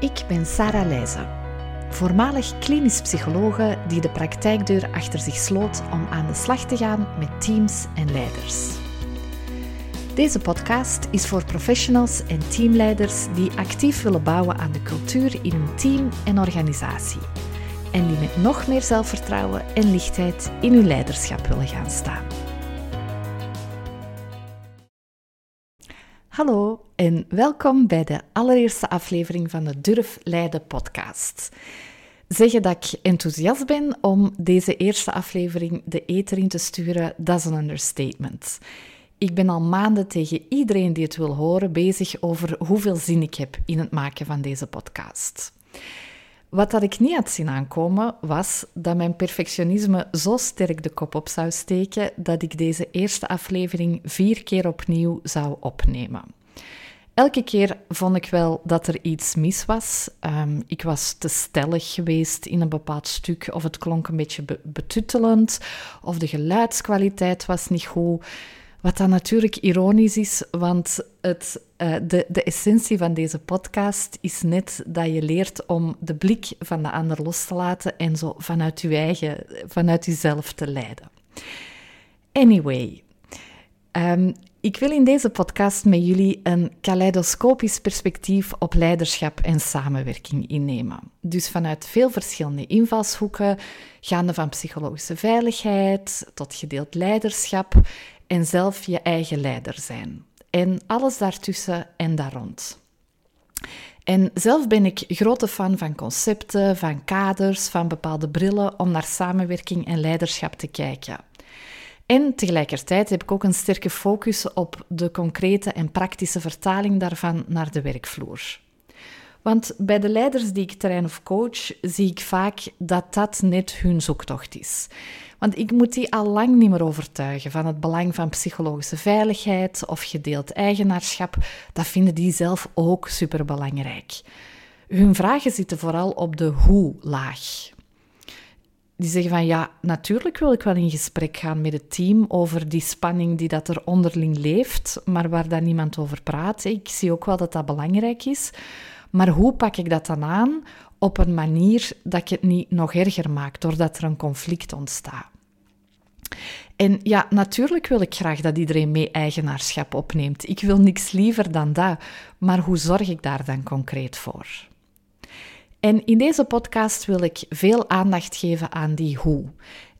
Ik ben Sarah Leijzen, voormalig klinisch psychologe die de praktijkdeur achter zich sloot om aan de slag te gaan met teams en leiders. Deze podcast is voor professionals en teamleiders die actief willen bouwen aan de cultuur in hun team en organisatie. En die met nog meer zelfvertrouwen en lichtheid in hun leiderschap willen gaan staan. Hallo en welkom bij de allereerste aflevering van de Durf Leiden podcast. Zeggen dat ik enthousiast ben om deze eerste aflevering de eter in te sturen, dat is een understatement. Ik ben al maanden tegen iedereen die het wil horen bezig over hoeveel zin ik heb in het maken van deze podcast. Wat dat ik niet had zien aankomen, was dat mijn perfectionisme zo sterk de kop op zou steken dat ik deze eerste aflevering vier keer opnieuw zou opnemen. Elke keer vond ik wel dat er iets mis was. Um, ik was te stellig geweest in een bepaald stuk, of het klonk een beetje betuttelend, of de geluidskwaliteit was niet goed. Wat dan natuurlijk ironisch is, want het, uh, de, de essentie van deze podcast is net dat je leert om de blik van de ander los te laten en zo vanuit je eigen, vanuit jezelf te leiden. Anyway, um, ik wil in deze podcast met jullie een kaleidoscopisch perspectief op leiderschap en samenwerking innemen. Dus vanuit veel verschillende invalshoeken, gaande van psychologische veiligheid tot gedeeld leiderschap en zelf je eigen leider zijn. En alles daartussen en daar rond. En zelf ben ik grote fan van concepten, van kaders, van bepaalde brillen om naar samenwerking en leiderschap te kijken. En tegelijkertijd heb ik ook een sterke focus op de concrete en praktische vertaling daarvan naar de werkvloer. Want bij de leiders die ik train of coach, zie ik vaak dat dat net hun zoektocht is. Want ik moet die al lang niet meer overtuigen van het belang van psychologische veiligheid of gedeeld eigenaarschap. Dat vinden die zelf ook superbelangrijk. Hun vragen zitten vooral op de hoe-laag. Die zeggen van ja, natuurlijk wil ik wel in gesprek gaan met het team over die spanning die dat er onderling leeft, maar waar daar niemand over praat. Ik zie ook wel dat dat belangrijk is. Maar hoe pak ik dat dan aan op een manier dat ik het niet nog erger maak, doordat er een conflict ontstaat? En ja, natuurlijk wil ik graag dat iedereen mee eigenaarschap opneemt. Ik wil niks liever dan dat. Maar hoe zorg ik daar dan concreet voor? En in deze podcast wil ik veel aandacht geven aan die hoe.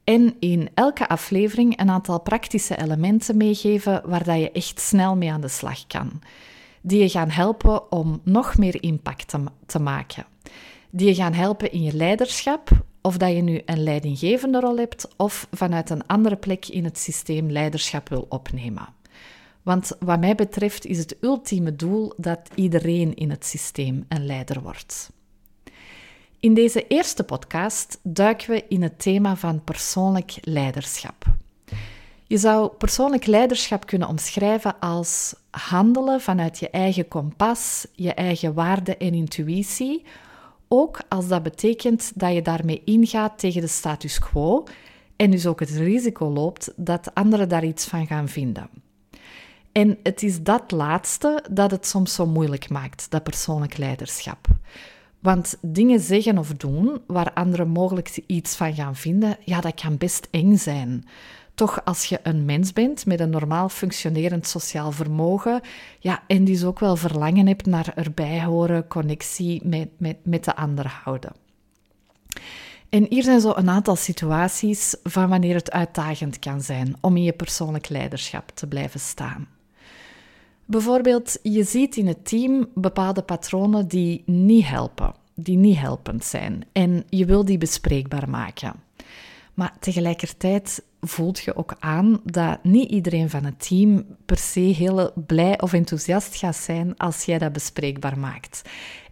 En in elke aflevering een aantal praktische elementen meegeven waar dat je echt snel mee aan de slag kan. Die je gaan helpen om nog meer impact te, te maken. Die je gaan helpen in je leiderschap, of dat je nu een leidinggevende rol hebt of vanuit een andere plek in het systeem leiderschap wil opnemen. Want wat mij betreft is het ultieme doel dat iedereen in het systeem een leider wordt. In deze eerste podcast duiken we in het thema van persoonlijk leiderschap. Je zou persoonlijk leiderschap kunnen omschrijven als handelen vanuit je eigen kompas, je eigen waarde en intuïtie, ook als dat betekent dat je daarmee ingaat tegen de status quo en dus ook het risico loopt dat anderen daar iets van gaan vinden. En het is dat laatste dat het soms zo moeilijk maakt, dat persoonlijk leiderschap. Want dingen zeggen of doen waar anderen mogelijk iets van gaan vinden, ja, dat kan best eng zijn. Toch, als je een mens bent met een normaal functionerend sociaal vermogen, ja, en dus ook wel verlangen hebt naar erbij horen, connectie met, met, met de ander houden. En hier zijn zo een aantal situaties van wanneer het uitdagend kan zijn om in je persoonlijk leiderschap te blijven staan. Bijvoorbeeld, je ziet in het team bepaalde patronen die niet helpen, die niet helpend zijn, en je wil die bespreekbaar maken. Maar tegelijkertijd voelt je ook aan dat niet iedereen van het team per se heel blij of enthousiast gaat zijn als jij dat bespreekbaar maakt.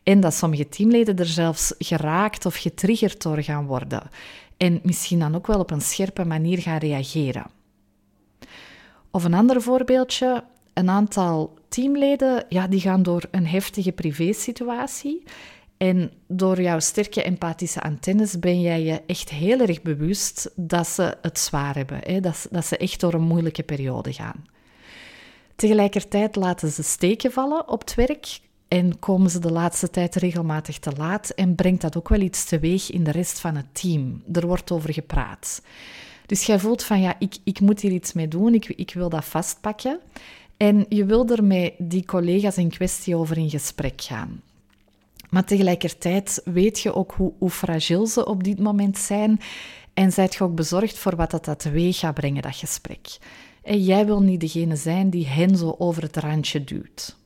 En dat sommige teamleden er zelfs geraakt of getriggerd door gaan worden. En misschien dan ook wel op een scherpe manier gaan reageren. Of een ander voorbeeldje, een aantal teamleden ja, die gaan door een heftige privésituatie en door jouw sterke empathische antennes ben jij je echt heel erg bewust dat ze het zwaar hebben, hè? Dat, dat ze echt door een moeilijke periode gaan. Tegelijkertijd laten ze steken vallen op het werk En komen ze de laatste tijd regelmatig te laat en brengt dat ook wel iets teweeg in de rest van het team. Er wordt over gepraat. Dus jij voelt van ja, ik, ik moet hier iets mee doen, ik, ik wil dat vastpakken. En je wil er met die collega's in kwestie over in gesprek gaan. Maar tegelijkertijd weet je ook hoe, fragiel ze op dit moment zijn en zijt je ook bezorgd voor wat dat, dat teweeg gaat brengen, dat gesprek. En jij wil niet degene zijn die hen zo over het randje duwt.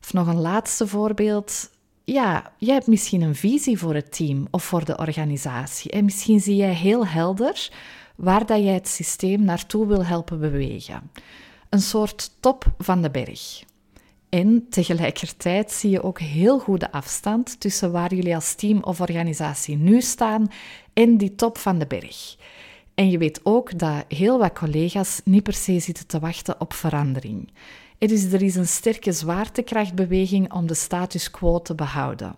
Of nog een laatste voorbeeld. Ja, jij hebt misschien een visie voor het team of voor de organisatie. En misschien zie jij heel helder waar dat jij het systeem naartoe wil helpen bewegen. Een soort top van de berg. En tegelijkertijd zie je ook heel goed de afstand tussen waar jullie als team of organisatie nu staan en die top van de berg. En je weet ook dat heel wat collega's niet per se zitten te wachten op verandering. Er is, er is een sterke zwaartekrachtbeweging om de status quo te behouden.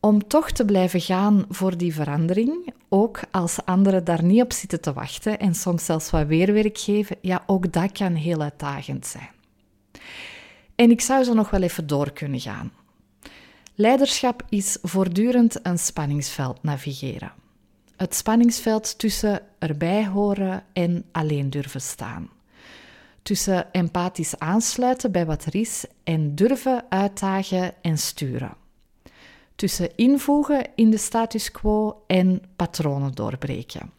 Om toch te blijven gaan voor die verandering, ook als anderen daar niet op zitten te wachten en soms zelfs wat weerwerk geven, ja, ook dat kan heel uitdagend zijn. En ik zou zo nog wel even door kunnen gaan. Leiderschap is voortdurend een spanningsveld navigeren. Het spanningsveld tussen erbij horen en alleen durven staan. Tussen empathisch aansluiten bij wat er is en durven uitdagen en sturen. Tussen invoegen in de status quo en patronen doorbreken.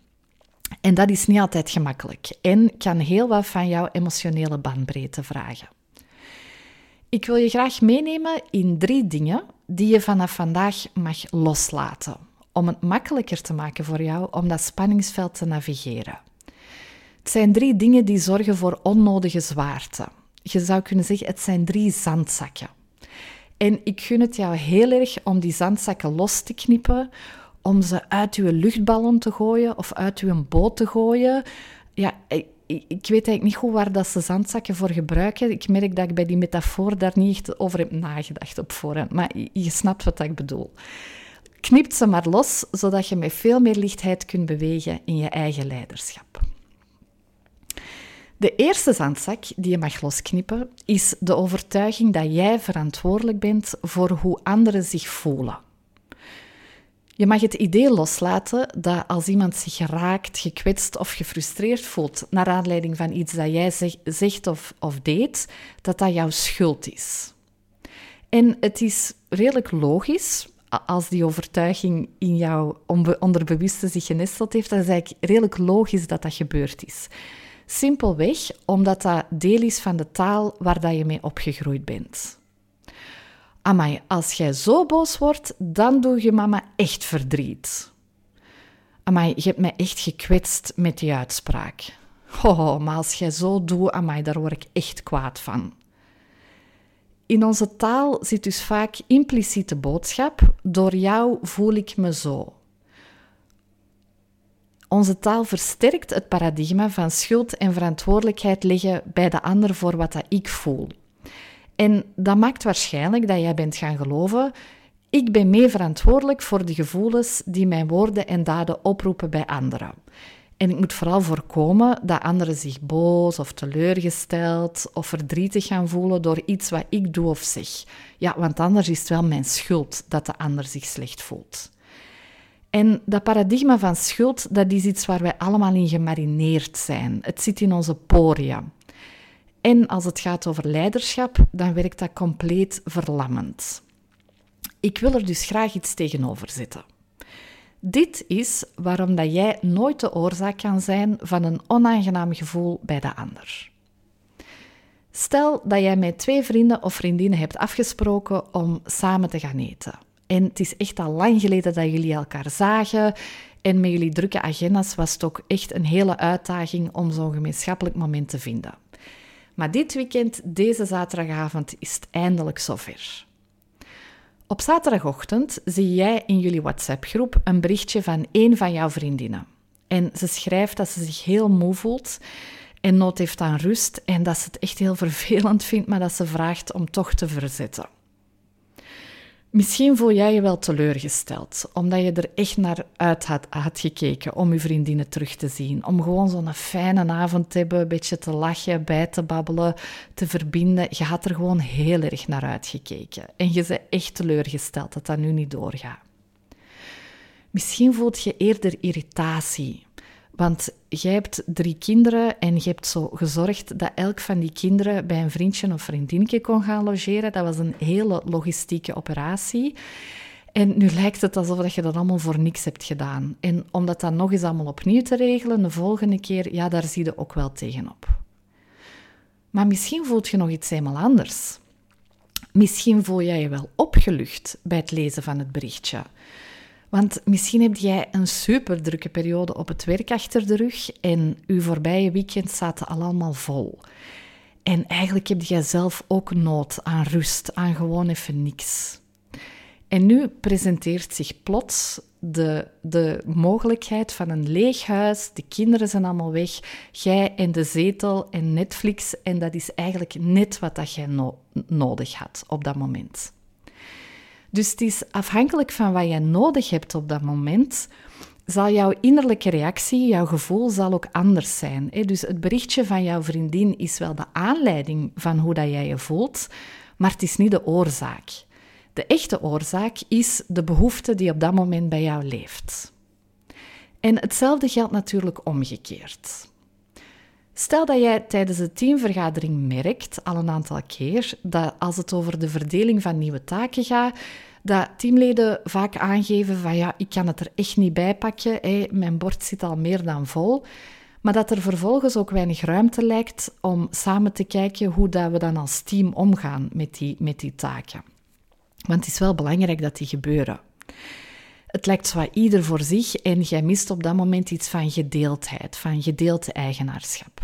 En dat is niet altijd gemakkelijk en kan heel wat van jouw emotionele bandbreedte vragen. Ik wil je graag meenemen in drie dingen die je vanaf vandaag mag loslaten, om het makkelijker te maken voor jou om dat spanningsveld te navigeren. Het zijn drie dingen die zorgen voor onnodige zwaarte. Je zou kunnen zeggen, het zijn drie zandzakken. En ik gun het jou heel erg om die zandzakken los te knippen, om ze uit uw luchtballon te gooien of uit uw boot te gooien. Ja, ik weet eigenlijk niet goed waar dat ze zandzakken voor gebruiken. Ik merk dat ik bij die metafoor daar niet echt over heb nagedacht op voorhand. Maar je snapt wat ik bedoel. Knipt ze maar los, zodat je met veel meer lichtheid kunt bewegen in je eigen leiderschap. De eerste zandzak die je mag losknippen is de overtuiging dat jij verantwoordelijk bent voor hoe anderen zich voelen. Je mag het idee loslaten dat als iemand zich geraakt, gekwetst of gefrustreerd voelt naar aanleiding van iets dat jij zegt of, of deed, dat dat jouw schuld is. En het is redelijk logisch als die overtuiging in jouw onderbewuste zich genesteld heeft, dat is eigenlijk redelijk logisch dat dat gebeurd is. Simpelweg omdat dat deel is van de taal waar dat je mee opgegroeid bent. Amai, als jij zo boos wordt, dan doe je mama echt verdriet. Amai, je hebt mij echt gekwetst met die uitspraak. Oh, maar als jij zo doet, amai, daar word ik echt kwaad van. In onze taal zit dus vaak impliciete boodschap: door jou voel ik me zo. Onze taal versterkt het paradigma van schuld en verantwoordelijkheid leggen bij de ander voor wat dat ik voel. En dat maakt waarschijnlijk dat jij bent gaan geloven: ik ben mee verantwoordelijk voor de gevoelens die mijn woorden en daden oproepen bij anderen. En ik moet vooral voorkomen dat anderen zich boos of teleurgesteld of verdrietig gaan voelen door iets wat ik doe of zeg. Ja, want anders is het wel mijn schuld dat de ander zich slecht voelt. En dat paradigma van schuld, dat is iets waar wij allemaal in gemarineerd zijn. Het zit in onze poriën. En als het gaat over leiderschap, dan werkt dat compleet verlammend. Ik wil er dus graag iets tegenover zetten. Dit is waarom dat jij nooit de oorzaak kan zijn van een onaangenaam gevoel bij de ander. Stel dat jij met twee vrienden of vriendinnen hebt afgesproken om samen te gaan eten. En het is echt al lang geleden dat jullie elkaar zagen. En met jullie drukke agenda's was het ook echt een hele uitdaging om zo'n gemeenschappelijk moment te vinden. Maar dit weekend, deze zaterdagavond, is het eindelijk zover. Op zaterdagochtend zie jij in jullie WhatsApp-groep een berichtje van een van jouw vriendinnen. En ze schrijft dat ze zich heel moe voelt en nood heeft aan rust en dat ze het echt heel vervelend vindt, maar dat ze vraagt om toch te verzetten. Misschien voel jij je wel teleurgesteld, omdat je er echt naar uit had, gekeken om je vriendinnen terug te zien. Om gewoon zo'n fijne avond te hebben, een beetje te lachen, bij te babbelen, te verbinden. Je had er gewoon heel erg naar uitgekeken. En je bent echt teleurgesteld dat dat nu niet doorgaat. Misschien voelt je eerder irritatie. Want jij hebt drie kinderen en je hebt zo gezorgd dat elk van die kinderen bij een vriendje of vriendinnetje kon gaan logeren. Dat was een hele logistieke operatie. En nu lijkt het alsof je dat allemaal voor niks hebt gedaan. En om dat dan nog eens allemaal opnieuw te regelen, de volgende keer, ja, daar zie je ook wel tegenop. Maar misschien voelt je nog iets helemaal anders. Misschien voel jij je wel opgelucht bij het lezen van het berichtje. Want misschien heb jij een super drukke periode op het werk achter de rug en uw voorbije weekend zaten allemaal vol. En eigenlijk heb jij zelf ook nood aan rust, aan gewoon even niks. En nu presenteert zich plots de, de mogelijkheid van een leeg huis. De kinderen zijn allemaal weg. Jij en de zetel en Netflix. En dat is eigenlijk net wat dat jij nodig had op dat moment. Dus het is afhankelijk van wat je nodig hebt op dat moment, zal jouw innerlijke reactie, jouw gevoel, zal ook anders zijn. Dus het berichtje van jouw vriendin is wel de aanleiding van hoe dat jij je voelt, maar het is niet de oorzaak. De echte oorzaak is de behoefte die op dat moment bij jou leeft. En hetzelfde geldt natuurlijk omgekeerd. Stel dat jij tijdens de teamvergadering merkt, al een aantal keer, dat als het over de verdeling van nieuwe taken gaat, dat teamleden vaak aangeven van ja, ik kan het er echt niet bij pakken, mijn bord zit al meer dan vol. Maar dat er vervolgens ook weinig ruimte lijkt om samen te kijken hoe dat we dan als team omgaan met die, met die taken. Want het is wel belangrijk dat die gebeuren. Het lijkt zo ieder voor zich en jij mist op dat moment iets van gedeeldheid, van gedeeld eigenaarschap.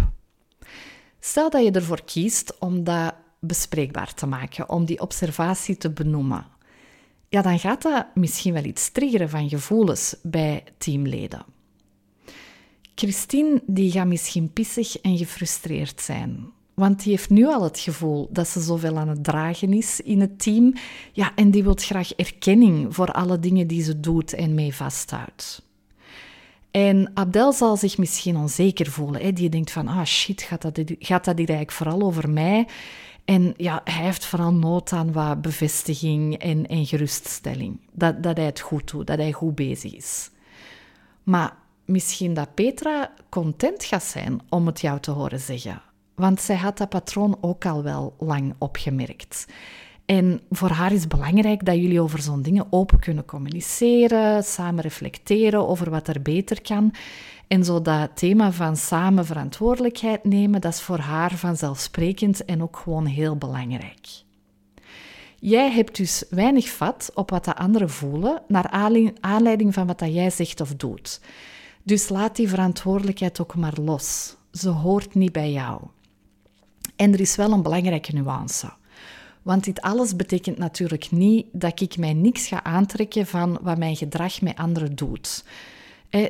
Stel dat je ervoor kiest om dat bespreekbaar te maken, om die observatie te benoemen. Ja, dan gaat dat misschien wel iets triggeren van gevoelens bij teamleden. Christine die gaat misschien pissig en gefrustreerd zijn. Want die heeft nu al het gevoel dat ze zoveel aan het dragen is in het team. Ja, en die wil graag erkenning voor alle dingen die ze doet en mee vasthoudt. En Abdel zal zich misschien onzeker voelen. Hè? Die denkt van, ah shit, gaat dat, gaat dat hier eigenlijk vooral over mij? En ja, hij heeft vooral nood aan wat bevestiging en, en geruststelling. Dat, dat hij het goed doet, dat hij goed bezig is. Maar misschien dat Petra content gaat zijn om het jou te horen zeggen. Want zij had dat patroon ook al wel lang opgemerkt. En voor haar is belangrijk dat jullie over zo'n dingen open kunnen communiceren, samen reflecteren over wat er beter kan. En zo dat thema van samen verantwoordelijkheid nemen, dat is voor haar vanzelfsprekend en ook gewoon heel belangrijk. Jij hebt dus weinig vat op wat de anderen voelen, naar aanleiding van wat jij zegt of doet. Dus laat die verantwoordelijkheid ook maar los. Ze hoort niet bij jou. En er is wel een belangrijke nuance. Want dit alles betekent natuurlijk niet dat ik mij niks ga aantrekken van wat mijn gedrag met anderen doet.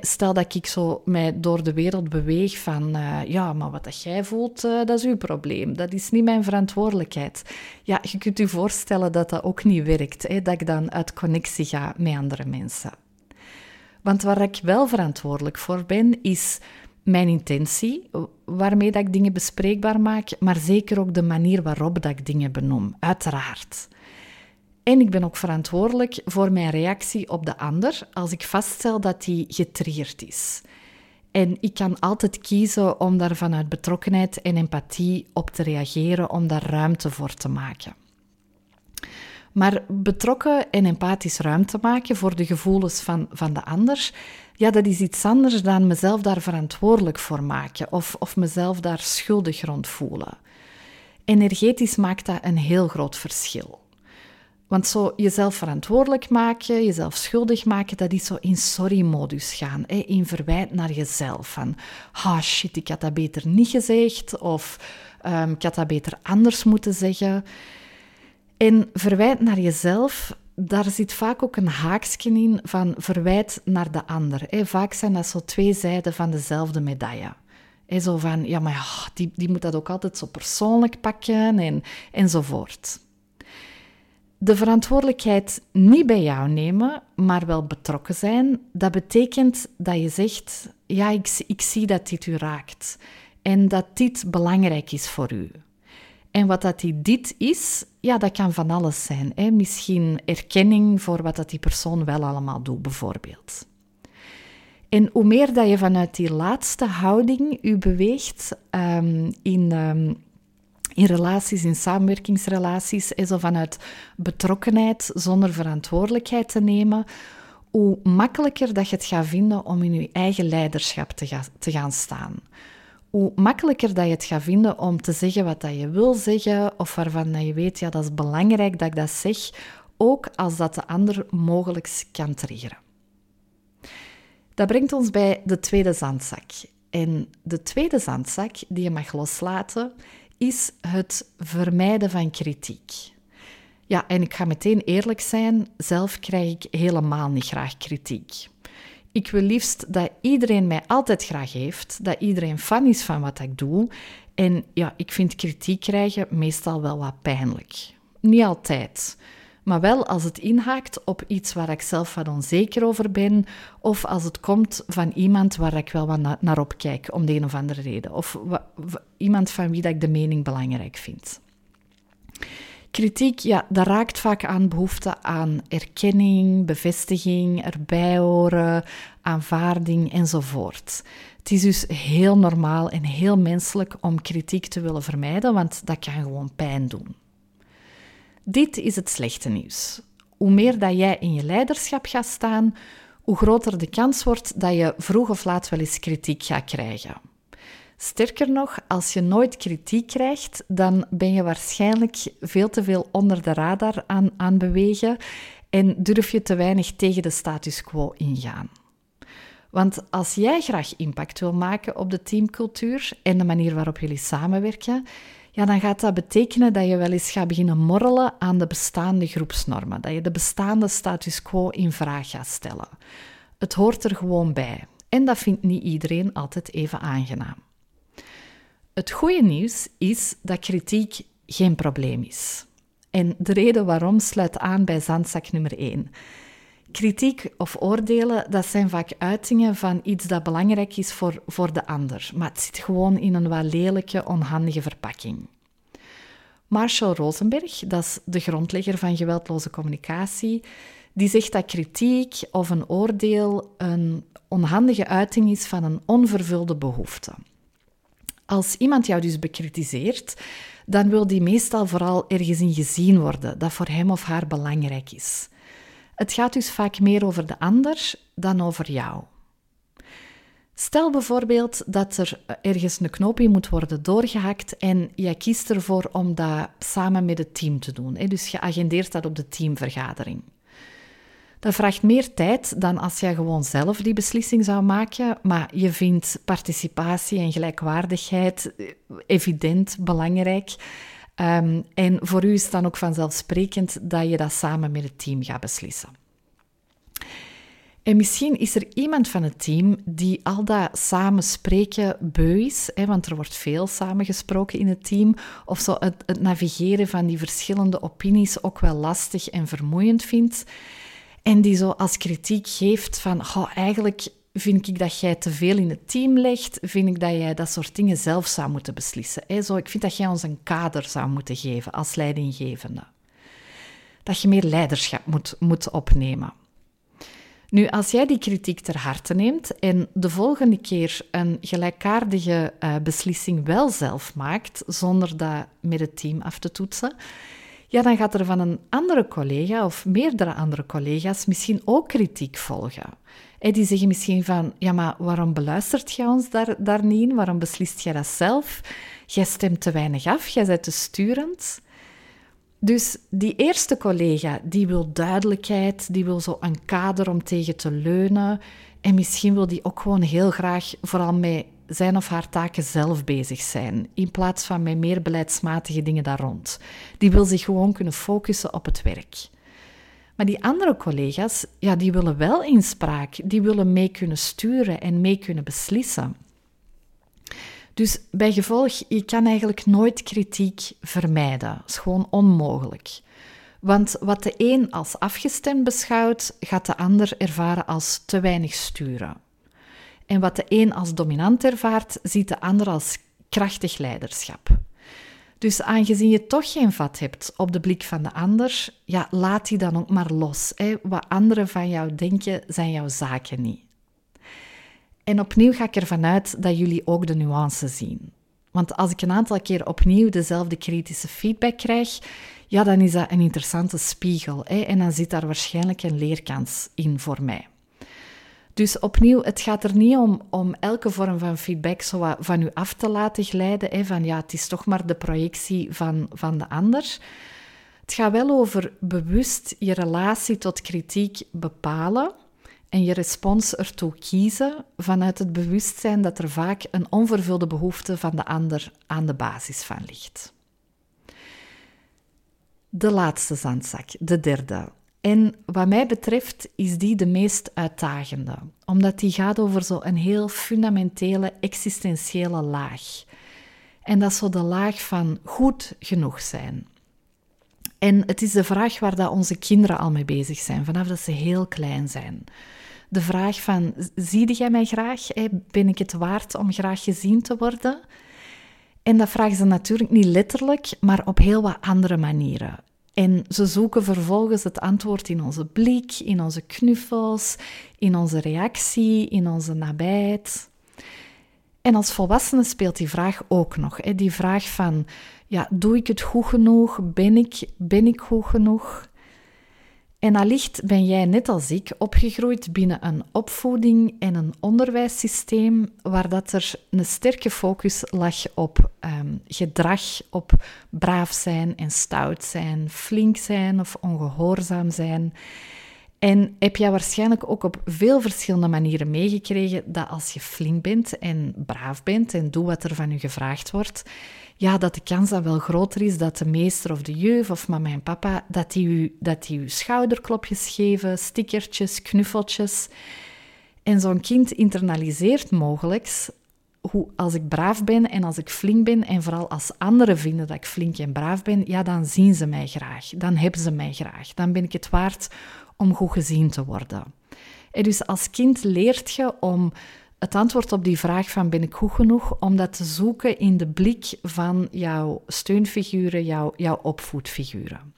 Stel dat ik zo mij door de wereld beweeg van, uh, ja, maar wat dat jij voelt, uh, dat is uw probleem. Dat is niet mijn verantwoordelijkheid. Ja, je kunt je voorstellen dat dat ook niet werkt, hè, dat ik dan uit connectie ga met andere mensen. Want waar ik wel verantwoordelijk voor ben, is mijn intentie, waarmee dat ik dingen bespreekbaar maak, maar zeker ook de manier waarop dat ik dingen benoem, uiteraard. En ik ben ook verantwoordelijk voor mijn reactie op de ander als ik vaststel dat die getriggerd is. En ik kan altijd kiezen om daar vanuit betrokkenheid en empathie op te reageren, om daar ruimte voor te maken. Maar betrokken en empathisch ruimte maken voor de gevoelens van, van de ander, ja, dat is iets anders dan mezelf daar verantwoordelijk voor maken of, of mezelf daar schuldig rond voelen. Energetisch maakt dat een heel groot verschil. Want zo jezelf verantwoordelijk maken, jezelf schuldig maken, dat is zo in sorry-modus gaan. Hè? In verwijt naar jezelf. Van, ah shit, ik had dat beter niet gezegd. Of um, ik had dat beter anders moeten zeggen. En verwijt naar jezelf, daar zit vaak ook een haakje in van verwijt naar de ander. Vaak zijn dat zo twee zijden van dezelfde medaille. Zo van, ja, maar die, die moet dat ook altijd zo persoonlijk pakken en, enzovoort. de verantwoordelijkheid niet bij jou nemen, maar wel betrokken zijn, dat betekent dat je zegt: Ja, ik, ik zie dat dit u raakt en dat dit belangrijk is voor u. En wat dat die dit is, ja, dat kan van alles zijn. Hè? Misschien erkenning voor wat dat die persoon wel allemaal doet, bijvoorbeeld. En hoe meer dat je vanuit die laatste houding u beweegt um, in, um, in relaties, in samenwerkingsrelaties, en zo vanuit betrokkenheid zonder verantwoordelijkheid te nemen, hoe makkelijker dat je het gaat vinden om in je eigen leiderschap te, te gaan staan. Hoe makkelijker dat je het gaat vinden om te zeggen wat dat je wil zeggen, of waarvan dat je weet, ja, dat is belangrijk dat ik dat zeg, ook als dat de ander mogelijk kan triggeren. Dat brengt ons bij de tweede zandzak. En de tweede zandzak die je mag loslaten, is het vermijden van kritiek. Ja, en ik ga meteen eerlijk zijn, zelf krijg ik helemaal niet graag kritiek. Ik wil liefst dat iedereen mij altijd graag heeft, dat iedereen fan is van wat ik doe. En ja, ik vind kritiek krijgen meestal wel wat pijnlijk. Niet altijd. Maar wel als het inhaakt op iets waar ik zelf wat onzeker over ben, of als het komt van iemand waar ik wel wat naar opkijk, om de een of andere reden. Of iemand van wie dat ik de mening belangrijk vind. Kritiek, ja, dat raakt vaak aan behoefte aan erkenning, bevestiging, erbij horen, aanvaarding enzovoort. Het is dus heel normaal en heel menselijk om kritiek te willen vermijden, want dat kan gewoon pijn doen. Dit is het slechte nieuws. Hoe meer dat jij in je leiderschap gaat staan, hoe groter de kans wordt dat je vroeg of laat wel eens kritiek gaat krijgen. Sterker nog, als je nooit kritiek krijgt, dan ben je waarschijnlijk veel te veel onder de radar aan, aan bewegen en durf je te weinig tegen de status quo ingaan. Want als jij graag impact wil maken op de teamcultuur en de manier waarop jullie samenwerken, ja, dan gaat dat betekenen dat je wel eens gaat beginnen morrelen aan de bestaande groepsnormen. Dat je de bestaande status quo in vraag gaat stellen. Het hoort er gewoon bij. En dat vindt niet iedereen altijd even aangenaam. Het goede nieuws is dat kritiek geen probleem is. En de reden waarom sluit aan bij zandzak nummer 1. Kritiek of oordelen, dat zijn vaak uitingen van iets dat belangrijk is voor, voor de ander, maar het zit gewoon in een wat lelijke, onhandige verpakking. Marshall Rosenberg, dat is de grondlegger van geweldloze communicatie, die zegt dat kritiek of een oordeel een onhandige uiting is van een onvervulde behoefte. Als iemand jou dus bekritiseert, dan wil die meestal vooral ergens in gezien worden dat voor hem of haar belangrijk is. Het gaat dus vaak meer over de ander dan over jou. Stel bijvoorbeeld dat er ergens een knoop moet worden doorgehakt en jij kiest ervoor om dat samen met het team te doen. Dus je agendeert dat op de teamvergadering. Dat vraagt meer tijd dan als jij gewoon zelf die beslissing zou maken, maar je vindt participatie en gelijkwaardigheid evident belangrijk. Um, en voor u is het dan ook vanzelfsprekend dat je dat samen met het team gaat beslissen. En misschien is er iemand van het team die al dat samen spreken beu is, hè, want er wordt veel samengesproken in het team, of zo het navigeren van die verschillende opinies ook wel lastig en vermoeiend vindt. En die zo als kritiek geeft van, oh, eigenlijk vind ik dat jij te veel in het team legt, vind ik dat jij dat soort dingen zelf zou moeten beslissen. Zo, ik vind dat jij ons een kader zou moeten geven als leidinggevende. Dat je meer leiderschap moet, moet opnemen. Nu, als jij die kritiek ter harte neemt en de volgende keer een gelijkaardige uh, beslissing wel zelf maakt, zonder dat met het team af te toetsen, ja, dan gaat er van een andere collega of meerdere andere collega's misschien ook kritiek volgen. En die zeggen misschien van, ja, maar waarom beluistert jij ons daar, daar niet in? Waarom beslist jij dat zelf? Jij stemt te weinig af, jij bent te sturend. Dus die eerste collega, die wil duidelijkheid, die wil zo een kader om tegen te leunen. En misschien wil die ook gewoon heel graag vooral met zijn of haar taken zelf bezig zijn, in plaats van met meer beleidsmatige dingen daar rond. Die wil zich gewoon kunnen focussen op het werk. Maar die andere collega's, ja, die willen wel inspraak, die willen mee kunnen sturen en mee kunnen beslissen. Dus bij gevolg, je kan eigenlijk nooit kritiek vermijden. Dat is gewoon onmogelijk. Want wat de een als afgestemd beschouwt, gaat de ander ervaren als te weinig sturen. En wat de een als dominant ervaart, ziet de ander als krachtig leiderschap. Dus aangezien je toch geen vat hebt op de blik van de ander, ja, laat die dan ook maar los. Hè. Wat anderen van jou denken, zijn jouw zaken niet. En opnieuw ga ik ervan uit dat jullie ook de nuance zien. Want als ik een aantal keer opnieuw dezelfde kritische feedback krijg, ja, dan is dat een interessante spiegel. Hè? En dan zit daar waarschijnlijk een leerkans in voor mij. Dus opnieuw, het gaat er niet om, om elke vorm van feedback zo van u af te laten glijden. Hè, van ja, het is toch maar de projectie van, van de ander. Het gaat wel over bewust je relatie tot kritiek bepalen en je respons ertoe kiezen vanuit het bewustzijn dat er vaak een onvervulde behoefte van de ander aan de basis van ligt. De laatste zandzak, de derde. En wat mij betreft is die de meest uitdagende, omdat die gaat over zo'n heel fundamentele, existentiële laag. En dat is zo de laag van goed genoeg zijn. En het is de vraag waar dat onze kinderen al mee bezig zijn, vanaf dat ze heel klein zijn. De vraag van, zie jij mij graag? Ben ik het waard om graag gezien te worden? En dat vragen ze natuurlijk niet letterlijk, maar op heel wat andere manieren. En ze zoeken vervolgens het antwoord in onze blik, in onze knuffels, in onze reactie, in onze nabijheid. En als volwassene speelt die vraag ook nog. Hè? Die vraag van, ja, doe ik het goed genoeg? Ben ik, ben ik goed genoeg? En allicht ben jij net als ik opgegroeid binnen een opvoeding en een onderwijssysteem waar dat er een sterke focus lag op ehm, gedrag, op braaf zijn en stout zijn, flink zijn of ongehoorzaam zijn. En heb jij waarschijnlijk ook op veel verschillende manieren meegekregen dat als je flink bent en braaf bent en doe wat er van je gevraagd wordt, ja, dat de kans dan wel groter is dat de meester of de juf of mama en papa, dat die u, dat die u schouderklopjes geven, stickertjes, knuffeltjes. En zo'n kind internaliseert mogelijk hoe als ik braaf ben en als ik flink ben, en vooral als anderen vinden dat ik flink en braaf ben, ja, dan zien ze mij graag. Dan hebben ze mij graag. Dan ben ik het waard om goed gezien te worden. En dus als kind leert je om het antwoord op die vraag van ben ik goed genoeg, om dat te zoeken in de blik van jouw steunfiguren, jouw, jouw opvoedfiguren.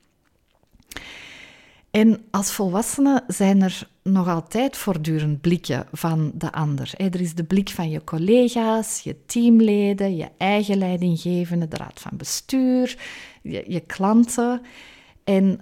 En als volwassene zijn er nog altijd voortdurend blikken van de ander. Er is de blik van je collega's, je teamleden, je eigen leidinggevende, de raad van bestuur, je, je klanten. En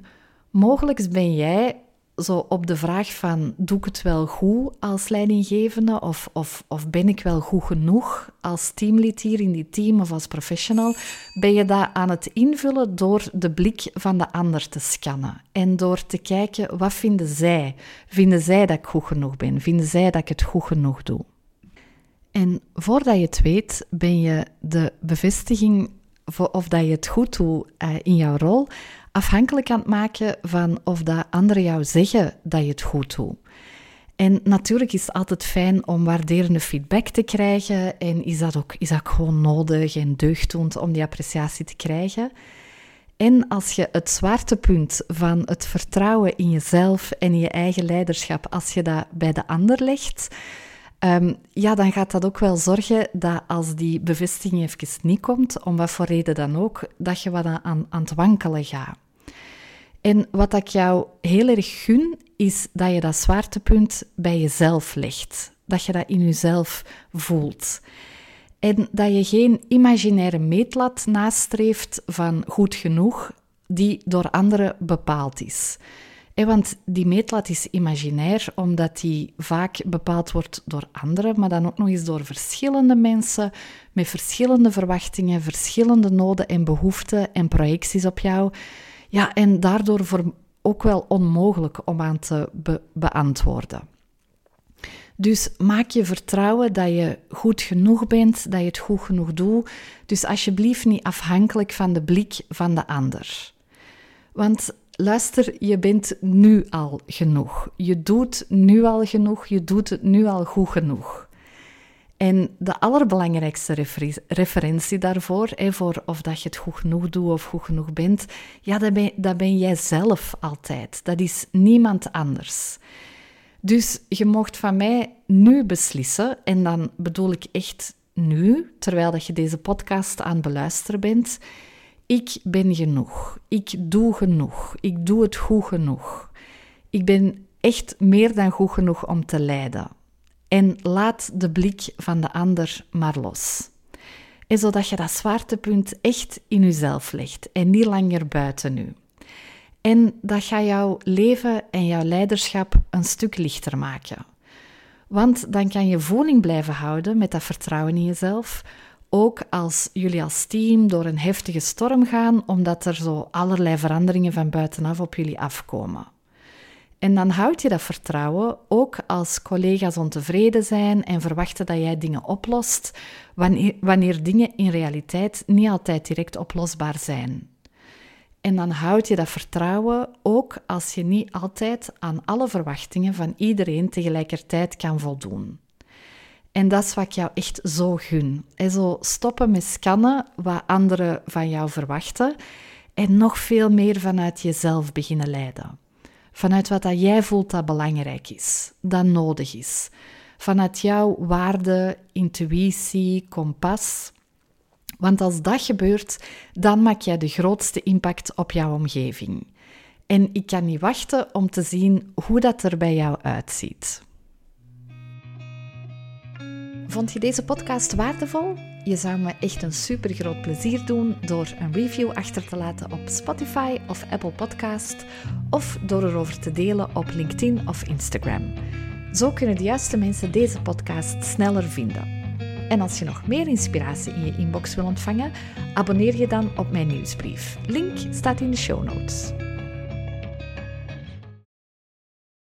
mogelijk ben jij zo op de vraag van doe ik het wel goed als leidinggevende of, of, of ben ik wel goed genoeg als teamlid hier in die team of als professional, ben je dat aan het invullen door de blik van de ander te scannen en door te kijken wat vinden zij? Vinden zij dat ik goed genoeg ben? Vinden zij dat ik het goed genoeg doe? En voordat je het weet, ben je de bevestiging of dat je het goed doet uh, in jouw rol afhankelijk aan het maken van of dat anderen jou zeggen dat je het goed doet. En natuurlijk is het altijd fijn om waarderende feedback te krijgen en is dat ook, is dat gewoon nodig en deugddoend om die appreciatie te krijgen. En als je het zwaartepunt van het vertrouwen in jezelf en in je eigen leiderschap, als je dat bij de ander legt, Ehm, ja, dan gaat dat ook wel zorgen dat als die bevestiging even niet komt, om wat voor reden dan ook, dat je wat aan, aan het wankelen gaat. En wat ik jou heel erg gun, is dat je dat zwaartepunt bij jezelf legt. Dat je dat in jezelf voelt. En dat je geen imaginaire meetlat nastreeft van goed genoeg, die door anderen bepaald is want die meetlat is imaginair, omdat die vaak bepaald wordt door anderen, maar dan ook nog eens door verschillende mensen met verschillende verwachtingen, verschillende noden en behoeften en projecties op jou. Ja, en daardoor voor ook wel onmogelijk om aan te beantwoorden. Dus maak je vertrouwen dat je goed genoeg bent, dat je het goed genoeg doet. Dus alsjeblieft niet afhankelijk van de blik van de ander. Want luister, je bent nu al genoeg. Je doet nu al genoeg, je doet het nu al goed genoeg. En de allerbelangrijkste referentie daarvoor, voor of dat je het goed genoeg doet of goed genoeg bent, ja, dat ben, dat ben jij zelf altijd. Dat is niemand anders. Dus je mocht van mij nu beslissen, en dan bedoel ik echt nu, terwijl dat je deze podcast aan het beluisteren bent. Ik ben genoeg. Ik doe genoeg. Ik doe het goed genoeg. Ik ben echt meer dan goed genoeg om te lijden. En laat de blik van de ander maar los. En zodat je dat zwaartepunt echt in jezelf legt en niet langer buiten u. En dat gaat jouw leven en jouw leiderschap een stuk lichter maken. Want dan kan je voeling blijven houden met dat vertrouwen in jezelf, ook als jullie als team door een heftige storm gaan, omdat er zo allerlei veranderingen van buitenaf op jullie afkomen. En dan houd je dat vertrouwen ook als collega's ontevreden zijn en verwachten dat jij dingen oplost, wanneer, wanneer dingen in realiteit niet altijd direct oplosbaar zijn. En dan houd je dat vertrouwen ook als je niet altijd aan alle verwachtingen van iedereen tegelijkertijd kan voldoen. En dat is wat ik jou echt zo gun. En zo stoppen met scannen wat anderen van jou verwachten en nog veel meer vanuit jezelf beginnen leiden. Vanuit wat dat jij voelt dat belangrijk is, dat nodig is. Vanuit jouw waarde, intuïtie, kompas. Want als dat gebeurt, dan maak jij de grootste impact op jouw omgeving. En ik kan niet wachten om te zien hoe dat er bij jou uitziet. Vond je deze podcast waardevol? Je zou me echt een super groot plezier doen door een review achter te laten op Spotify of Apple Podcast of door erover te delen op LinkedIn of Instagram. Zo kunnen de juiste mensen deze podcast sneller vinden. En als je nog meer inspiratie in je inbox wil ontvangen, abonneer je dan op mijn nieuwsbrief. Link staat in de show notes.